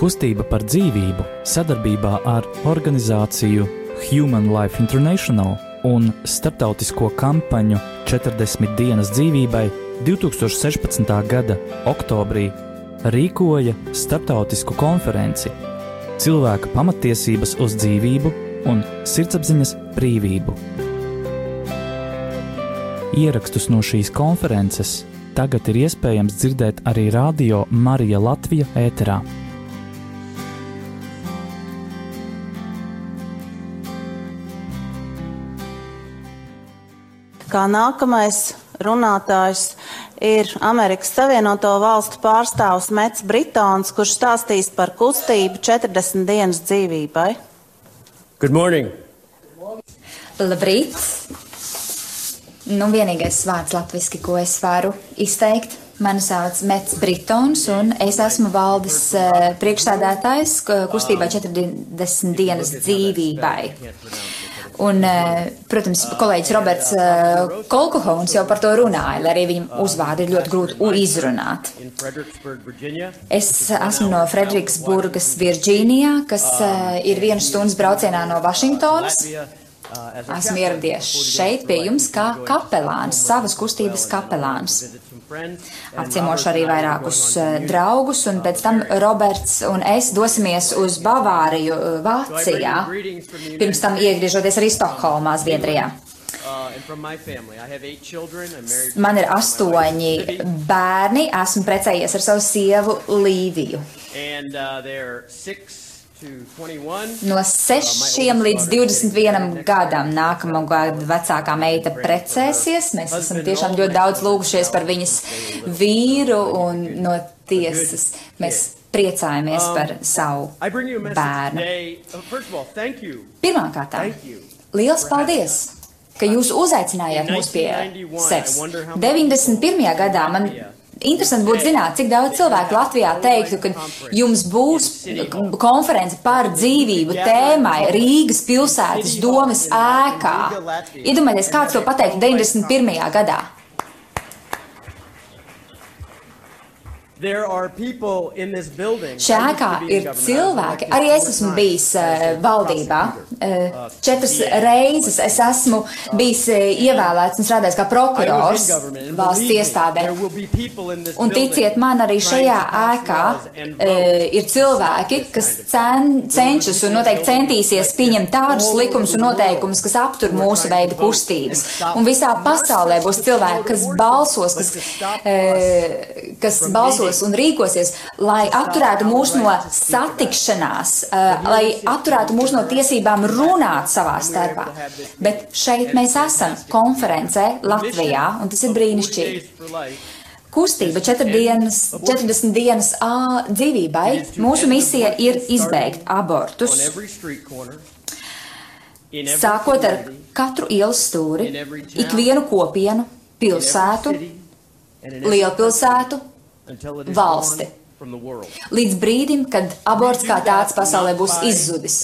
Kustība par dzīvību sadarbībā ar organizāciju Human Life International un starptautisko kampaņu 40 dienas dzīvībai 2016. gada oktobrī rīkoja starptautisku konferenci Cilvēka pamatiesības uz dzīvību un sirdsapziņas brīvību. Ierakstus no šīs konferences tagad ir iespējams dzirdēt arī Radio Marija Latvija ēterā. Kā nākamais runātājs ir Amerikas Savienoto Valstu pārstāvs Mets Britons, kurš stāstīs par kustību 40 dienas dzīvībai. Good morning! Labrīt! Nu, vienīgais vārds latviski, ko es varu izteikt, mani sauc Mets Britons, un es esmu valdes uh, priekšstādātājs kustībā 40 dienas dzīvībai. Un, eh, protams, kolēģis Roberts eh, Kolkohons jau par to runāja, lai arī viņam uzvārdi ir ļoti grūti izrunāt. Es esmu no Frederiksburgas, Virģīnijā, kas eh, ir vienas stundas braucienā no Vašingtonas. Esmu ieradies šeit pie jums kā kapelāns, savas kustības kapelāns. Apciemošu arī vairākus draugus, un pēc tam Roberts un es dosimies uz Bavāriju, Vācijā, pirms tam iegriežoties arī Stokholmā, Zviedrijā. Man ir astoņi bērni, esmu precējies ar savu sievu Līviju. No 6 līdz 21 gadam nākamā gada vecākā meita precēsies. Mēs esam tiešām ļoti daudz lūgušies par viņas vīru un no tiesas. Mēs priecājamies par savu bērnu. Pirmkārt, liels paldies! ka jūs uzaicinājāt mūs pie sevis. 91. gadā man Interesanti būtu zināt, cik daudz cilvēku Latvijā teiktu, ka jums būs konference par dzīvību tēmai Rīgas pilsētas domas ēkā. Iedomājieties, kāds to pateiktu 91. gadā. Šajā ēkā ir cilvēki, arī es esmu bijis uh, valdībā. Uh, četras reizes es esmu bijis uh, ievēlēts un strādājis kā prokurors valsts iestādē. Un ticiet man, arī šajā ēkā uh, ir cilvēki, kas cen, cenšas un noteikti centīsies pieņemt tādus likumus un noteikumus, kas aptur mūsu veidu kustības. Un visā pasaulē būs cilvēki, kas balsos, kas, uh, kas balsos rīkosies un rīkosies, lai atturētu mūs no satikšanās, uh, lai atturētu mūs no tiesībām runāt savā starpā. Bet šeit mēs esam konferencē Latvijā, un tas ir brīnišķīgi. Kustība 4 dienas, 40 dienas ā, dzīvībai. Mūsu misija ir izbeigt abortus. Sākot ar katru ielas stūri, ikvienu kopienu, pilsētu, lielpilsētu valsti. Līdz brīdim, kad aborts kā tāds pasaulē būs izzudis.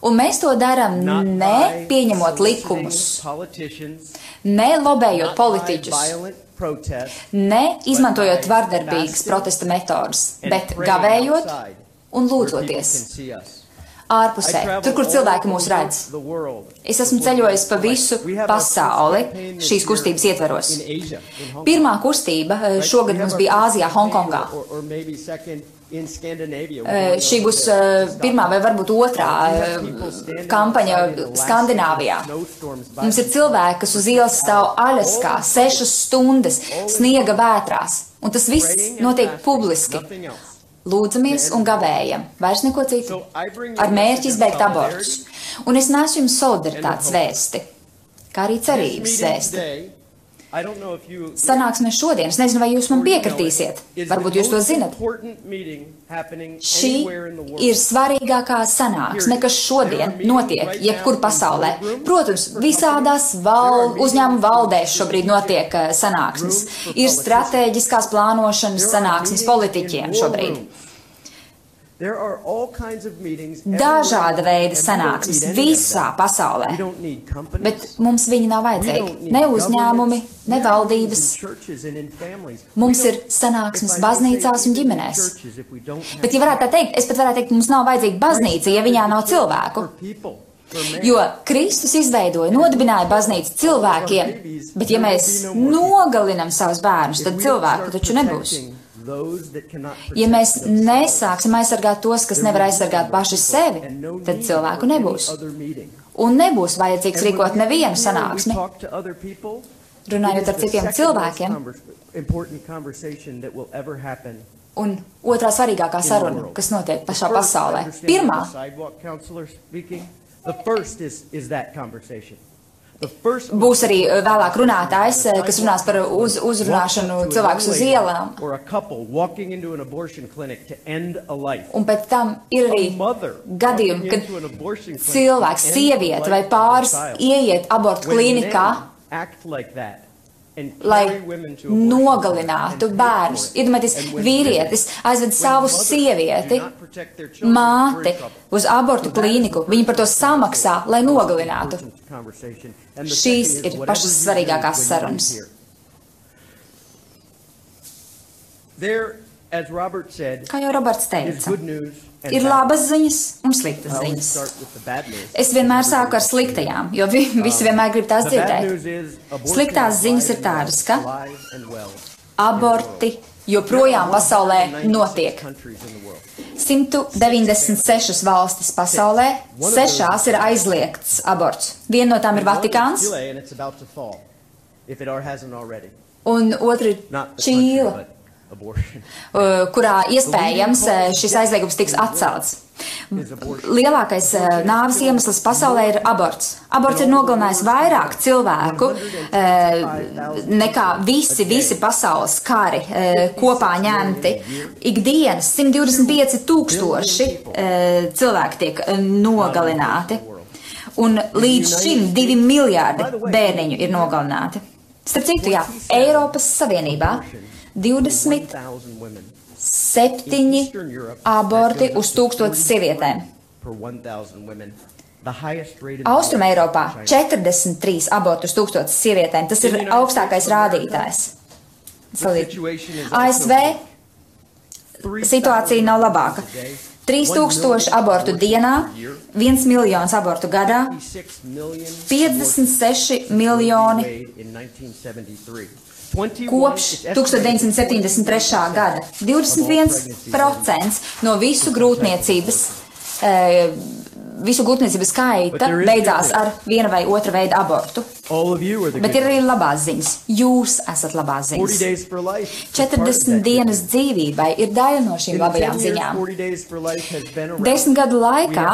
Un mēs to darām ne pieņemot likumus, ne lobējot politiķus, ne izmantojot vardarbīgas protesta metodas, bet gavējot un lūdzoties ārpusē, tur, kur cilvēki mūs redz. Es esmu ceļojis pa visu pasauli šīs kustības ietveros. Pirmā kustība eh, šogad mums bija Āzijā, Hongkongā. Eh, šī būs eh, pirmā vai varbūt otrā kampaņa Skandināvijā. Mums ir cilvēki, kas uz ielas stāv Aļaskā sešas stundas sniega vētrās, un tas viss notiek publiski lūdzamies un gavējam, vairs neko citu, ar mērķi izbeigt abortus. Un es nesu jums solidaritātes vēsti, kā arī cerības vēsti. Sanāksme šodien, es nezinu, vai jūs man piekritīsiet, varbūt jūs to zinat. Šī ir svarīgākā sanāksme, kas šodien notiek jebkur pasaulē. Protams, visādās val, uzņēmuma valdēs šobrīd notiek eh, sanāksmes. Ir strateģiskās plānošanas sanāksmes politiķiem šobrīd. Dažāda veida sanāksmes visā pasaulē. Bet mums viņi nav vajadzīgi. Ne uzņēmumi, ne valdības. Mums ir sanāksmes baznīcās un ģimenēs. Bet, ja varētu tā teikt, es pat varētu teikt, mums nav vajadzīga baznīca, ja viņā nav cilvēku. Jo Kristus izveidoja, nodibināja baznīcu cilvēkiem, bet ja mēs nogalinam savus bērnus, tad cilvēku taču nebūs. Ja mēs nesāksim aizsargāt tos, kas nevar aizsargāt paši sevi, tad cilvēku nebūs. Un nebūs vajadzīgs rīkot nevienu sanāksmi. Runājot ar citiem cilvēkiem. Un otrā svarīgākā saruna, kas notiek pašā pasaulē. Pirmā būs arī uh, vēlāk runātājs, uh, kas runās par uz, uzrunāšanu cilvēkus uz ielām. Un pēc tam ir arī gadījumi, kad cilvēks, sieviete vai pāris ieiet abortu klīnikā, lai nogalinātu bērnus. Iedomājieties, vīrietis aizved savu sievieti, māti uz abortu klīniku. Viņi par to samaksā, lai nogalinātu. Šīs ir pašas svarīgākās sarunas. There, Kā jau Roberts teica, ir labas ziņas un sliktas ziņas. Es vienmēr sāku ar sliktajām, jo vi, visi vienmēr grib tās dzirdēt. Sliktās ziņas ir tādas, ka aborti joprojām pasaulē notiek. 196 valstis pasaulē, sešās ir aizliegts aborts. Viena no tām ir Vatikāns, un otra ir Čīla, kurā iespējams uh, šis aizliegums tiks atcelts. Lielākais uh, nāves iemesls pasaulē ir aborts. Aborts ir nogalinājis vairāk cilvēku uh, nekā visi, visi pasaules kari uh, kopā ņemti. Ikdienas 125 tūkstoši uh, cilvēki tiek uh, nogalināti. Un līdz šim divi miljārdi bērniņu ir nogalināti. Starp citu, jā, Eiropas Savienībā 27 1,000 women aborti uz tūkstotis sievietēm. per 1,000 women. The highest rate in Austrum Eiropā China. 43 aborti uz tūkstotis sievietēm. Tas ir augstākais rādītājs. ASV situācija nav labāka. 3000 abortu dienā, 1 miljons abortu gadā, 56 miljoni kopš 1973. gada. 21% no visu grūtniecības, eh, visu grūtniecības skaita beidzās ar viena vai otra veida abortu. All of you are the Bet ir arī labās ziņas. Jūs esat labās 40 ziņas. days for life. is part of 40 that dienas dzīvībai ir daļa no šīm labajām 10 years, ziņām. 40 days for life has been around. Desmit gadu laikā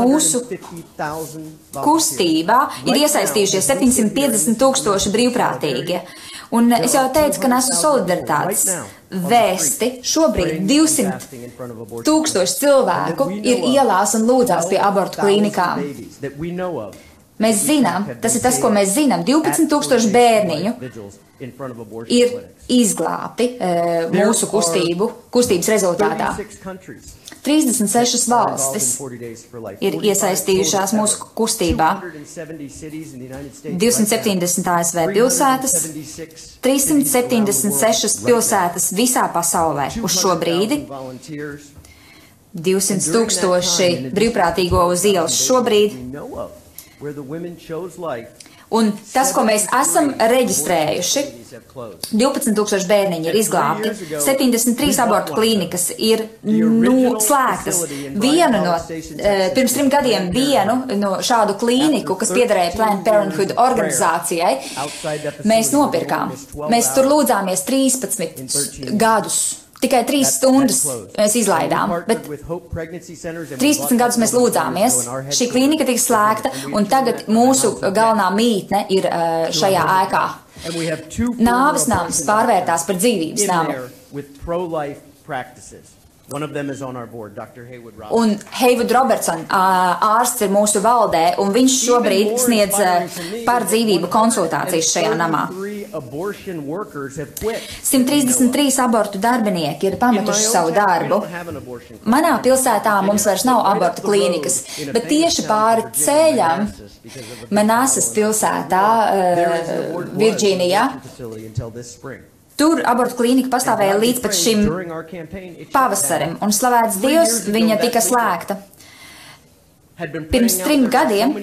mūsu 750,000 kustībā ir iesaistījušies now, 750 tūkstoši brīvprātīgie. Un es jau teicu, ka nesu solidaritātes vēsti. Šobrīd 200 tūkstoši cilvēku ir ielās un lūdzās pie abortu klīnikām. Mēs zinām, tas ir tas, ko mēs zinām. 12 tūkstoši bērniņu ir izglābti e, mūsu kustību, kustības rezultātā. 36 valstis ir iesaistījušās mūsu kustībā. 270 ASV pilsētas, 376 pilsētas visā pasaulē uz šo brīdi, 200 tūkstoši brīvprātīgo uz ielas šobrīd. Un tas, ko mēs esam reģistrējuši, 12,000 bērniņi ir izglābti, 73 abortu klīnikas ir nu, slēgtas. Vienu no, eh, pirms trim gadiem, vienu no šādu klīniku, kas piederēja Planned Parenthood organizācijai, mēs nopirkām. Mēs tur lūdzāmies 13 gadus. Tikai trīs stundas mēs izlaidām, bet 13 gadus mēs lūdzāmies. Šī klīnika tika slēgta, un tagad mūsu galvenā mītne ir eh, šajā ēkā. Nāves nams pārvērtās par dzīvības namu. One of them is on our board, Dr. Haywood Roberts. Un Heivuds Robertson ārsts ir mūsu valdē, un viņš šobrīd sniedz par dzīvību konsultācijas šajā namā. 133 abortion workers have quit. 133 abortu darbinieki ir pametuši savu darbu. Manā pilsētā mums vairs nav abortu klīnikas, bet tieši pāri ceļam Manasas pilsētā, uh, Virģīnijā, tur abortu klīnika pastāvēja līdz pat šim pavasarim, un slavēts Dievs, viņa tika slēgta. Pirms trim gadiem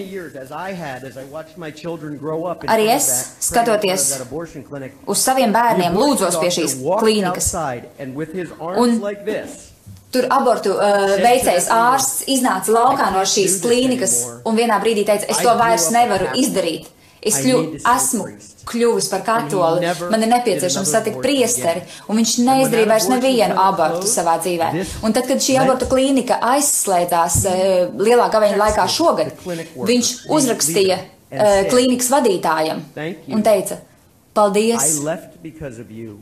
Arī es, skatoties. Uz saviem bērniem lūdzos pie šīs klīnikas. Un- Tur abortu uh, veicējs ārsts iznāca laukā no šīs klīnikas un vienā brīdī teica, es to vairs nevaru izdarīt. Es kļu, esmu kļuvis par katoli, man ir nepieciešams satikt priesteri, un viņš neizdarīja vairs nevienu abortu savā dzīvē. Un tad, kad šī abortu klīnika aizslēdzās uh, lielā gaveņa laikā šogad, viņš uzrakstīja uh, klīnikas vadītājam un teica, paldies,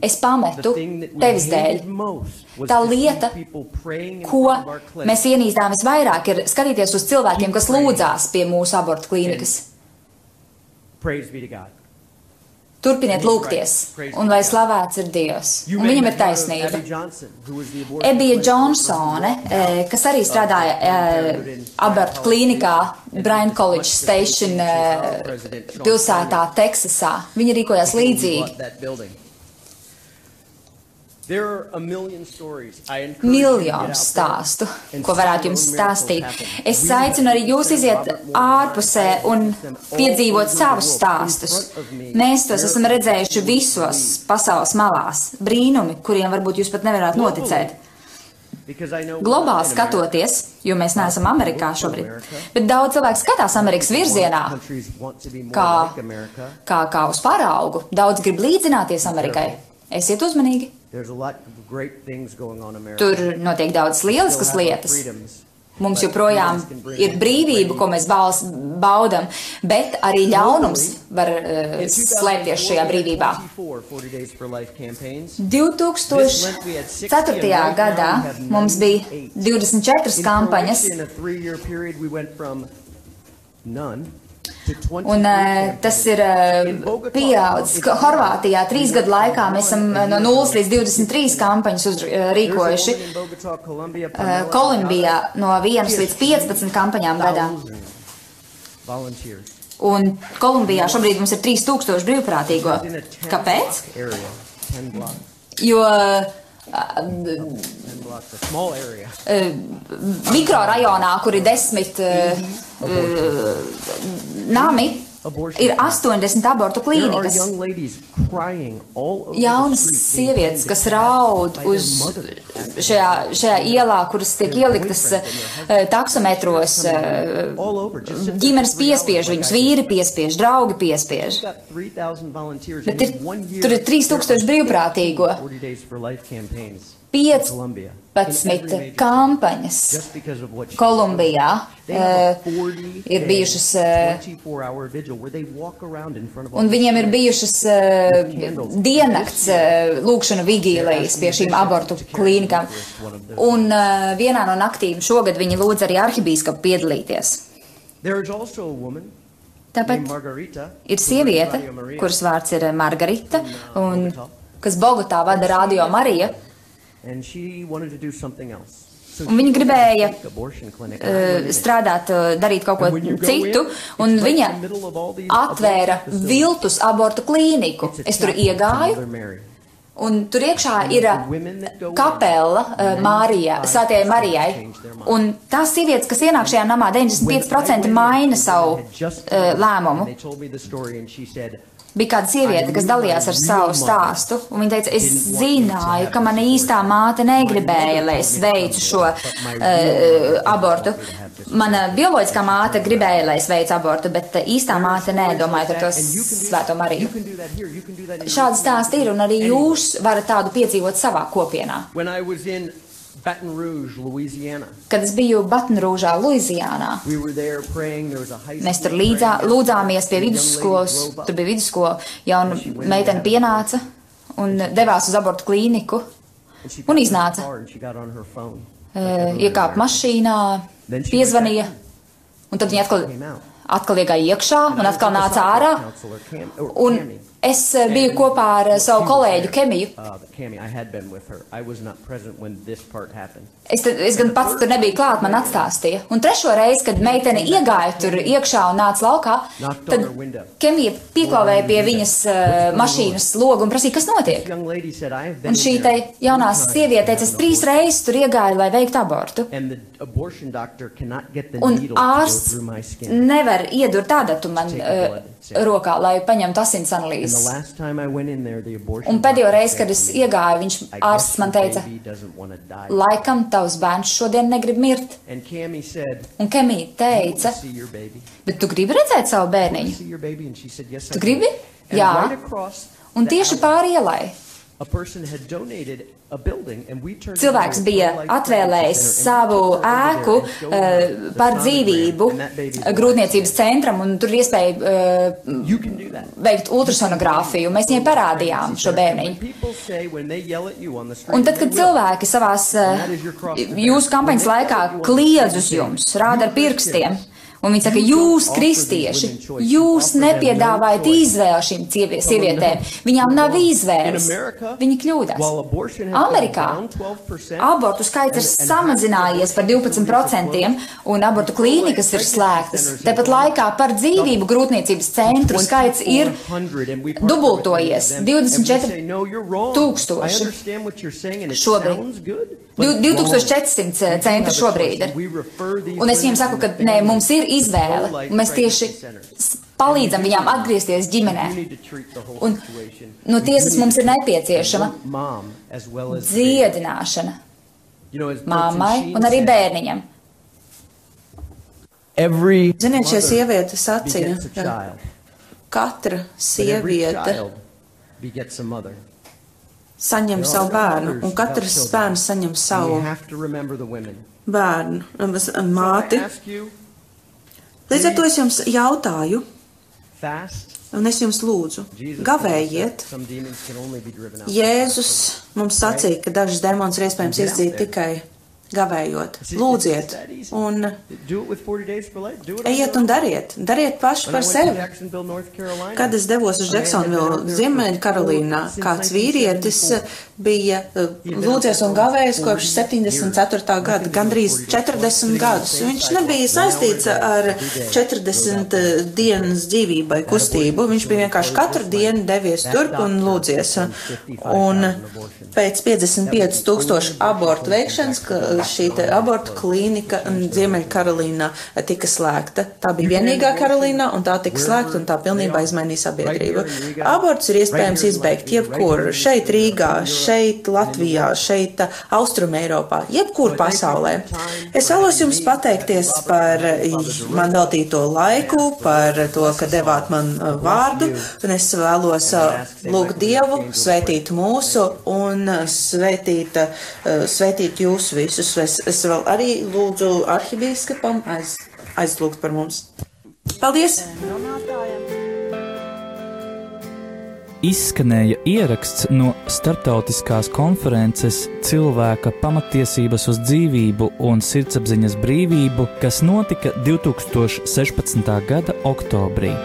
es pametu tevis dēļ. Tā lieta, ko mēs ienīstām visvairāk, ir skatīties uz cilvēkiem, kas lūdzās pie mūsu abortu klīnikas. Turpiniet lūgties, un lai slavēts ir Dievs. Un viņam ir taisnība. Ebija Džonsone, eh, kas arī strādāja eh, abortu klīnikā Bryan College Station eh, pilsētā, Teksasā. Viņa rīkojās līdzīgi. Miljonu stāstu, ko varētu jums stāstīt. Es aicinu arī jūs iziet ārpusē un piedzīvot savus stāstus. Mēs tos esam redzējuši visos pasaules malās. Brīnumi, kuriem varbūt jūs pat nevarētu noticēt. Globāli skatoties, jo mēs neesam Amerikā šobrīd, bet daudz cilvēku skatās Amerikas virzienā, kā, kā, kā uz paraugu. Daudz grib līdzināties Amerikai. Esiet uzmanīgi. There's a lot of great things going on in America. Tur notiek daudz lieliskas lietas. Mums joprojām ir brīvība, ko mēs bals, baudam, bet arī ļaunums var uh, slēpties šajā 2004, brīvībā. 24 40 Days for Life campaigns. 2004. gadā mums bija 24 kampaņas, In a three-year period, we went from none to 23 un uh, tas ir uh, pieaudzis. Horvātijā trīs gadu laikā mēs esam uh, no 0 līdz 23 kampaņas uz, rīkojuši. Kolumbijā no 1 līdz 15 kampaņām gadā. Un Kolumbijā šobrīd mums ir 3000 brīvprātīgo. In a 10 Kāpēc? block Area. 10 blocks. Jo 10 blocks. A small area. mikrorajonā, kur ir desmit uh, uh, nami, ir 80 abortu klīnikas. Jaunas sievietes, kas raud uz šajā, šajā ielā, kuras tiek ieliktas taksometros. Ģimenes piespiež, viņus vīri piespiež, draugi piespiež. We've got 3,000 volunteers Bet ir, tur ir 3000 brīvprātīgo, 40 Days for Life campaigns in Colombia. In every 15 major kampaņas Kolumbijā. Uh, 40 ir bijušas, uh, 24 hour vigil where they walk around in front of all Un viņiem ir bijušas uh, diennakts uh, lūkšana vigīlijas pie šīm abortu klīnikām. Un uh, vienā no naktīm šogad viņi lūdz arī arhibīskapu piedalīties. Margarita. ir sieviete, kuras vārds ir Margarita, un Bogotā. kas Bogotā vada Radio Marija. Un viņa gribēja, uh, strādāt, uh, darīt kaut ko citu, un viņa atvēra viltus abortu klīniku. Es tur iegāju. Un tur iekšā ir in, kapela uh, Mārijā, Svētajai Marijai. Un tās sievietes, kas ienāk šajā namā, 95% maina savu uh, lēmumu. Bija kāda sieviete, kas dalījās ar savu stāstu, un viņa teica, es zināju, ka mana īstā māte negribēja, lai es veicu šo uh, abortu. Mana bioloģiskā māte gribēja, lai es veicu abortu, bet uh, īstā māte nedomāja par to svēto Mariju. Šādi stāsti ir, un arī jūs varat tādu piedzīvot savā kopienā. In Baton Rouge, Louisiana, Kad es biju Batnrūžā, Luizijānā, we were there praying. There was a high mēs tur school līdzā, praying. lūdzāmies pie vidusskolas, tur bija vidusskola, jauna meitene pienāca un devās uz abortu klīniku. un iznāca. Iekāpa mašīnā, piezvanīja, un tad viņa atkal, atkal iegāja iekšā un atkal nāca ārā. Un Es eh, biju kopā ar eh, savu kolēģi Kemiju. Uh, es, te, es gan pats tur nebiju klāt, man atstāstīja. Un trešo reizi, kad meitene iegāja tur iekšā un nāca laukā, tad Kemija pieklāvēja pie viņas uh, mašīnas logu un prasīja, kas notiek. Un šī te jaunā sieviete teica, es trīs reizes tur iegāju, lai veiktu abortu. Un ārsts nevar iedurt ādatu man uh, rokā, lai paņemtu asins analīzes. Un pēdējo reizi, kad es iegāju, viņš ārsts man teica, laikam tavs bērns šodien negrib mirt. Un Kemija teica, bet tu gribi redzēt savu bērniņu? Tu gribi? Jā. Un tieši pāri ielai. Cilvēks bija atvēlējis savu ēku uh, par dzīvību grūtniecības centram, un tur iespēja uh, veikt ultrasonogrāfiju. Mēs viņai parādījām šo bērniņu. Un tad, kad cilvēki savās uh, jūsu kampaņas laikā kliedz uz jums, rāda ar pirkstiem, Un viņi saka, jūs, kristieši, jūs nepiedāvājat izvēli šīm sievietēm. Viņām nav izvēles. Viņi kļūdās. Amerikā abortu skaits ir samazinājies par 12%, un abortu klīnikas ir slēgtas. Tepat laikā par dzīvību grūtniecības centru skaits ir dubultojies - 24 tūkstoši šobrīd. 2400 centri šobrīd ir. Un es viņiem saku, ka nē, mums ir izvēle, un mēs tieši palīdzam viņām atgriezties ģimenē. Un no tiesas mums ir nepieciešama dziedināšana. Mammai un arī bērniņam. Ziniet, šie sievietes sacīja, ka katra sieviete saņem savu bērnu, un katrs bērns saņem savu bērnu, māti. Līdz ar to es jums jautāju, un es jums lūdzu, gavējiet. Jēzus mums sacīja, ka dažas demonus ir iespējams izdzīt tikai gavējot. Lūdziet, un ejiet un dariet. Dariet paši par sevi. Kad es devos uz Džeksonvilu, Ziemeļa Karolīnā, kāds vīrietis bija eh, lūdzies un gavējis kopš 74. gada, gandrīz 40 gadus. Viņš nebija saistīts ar 40 eh, dienas dzīvībai kustību. Viņš bija vienkārši katru dienu devies turp un lūdzies. Un pēc 55 tūkstošu abortu veikšanas, šī abortu klīnika Ziemeļkarolīnā tika slēgta. Tā bija vienīgā Karolīnā, un tā tika slēgta, un tā pilnībā izmainīja sabiedrību. Abortus ir iespējams izbeigt jebkur, šeit Rīgā, šeit Latvijā, šeit Austrum Eiropā, jebkur pasaulē. Es vēlos jums pateikties par man veltīto laiku, par to, ka devāt man vārdu, un es vēlos lūgt Dievu, svētīt mūsu un svētīt, svētīt jūs visus es, es vēl arī lūdzu arhibīskapam aiz, aizlūgt par mums. Paldies! Izskanēja ieraksts no starptautiskās konferences Cilvēka pamatiesības uz dzīvību un sirdsapziņas brīvību, kas notika 2016. gada oktobrī.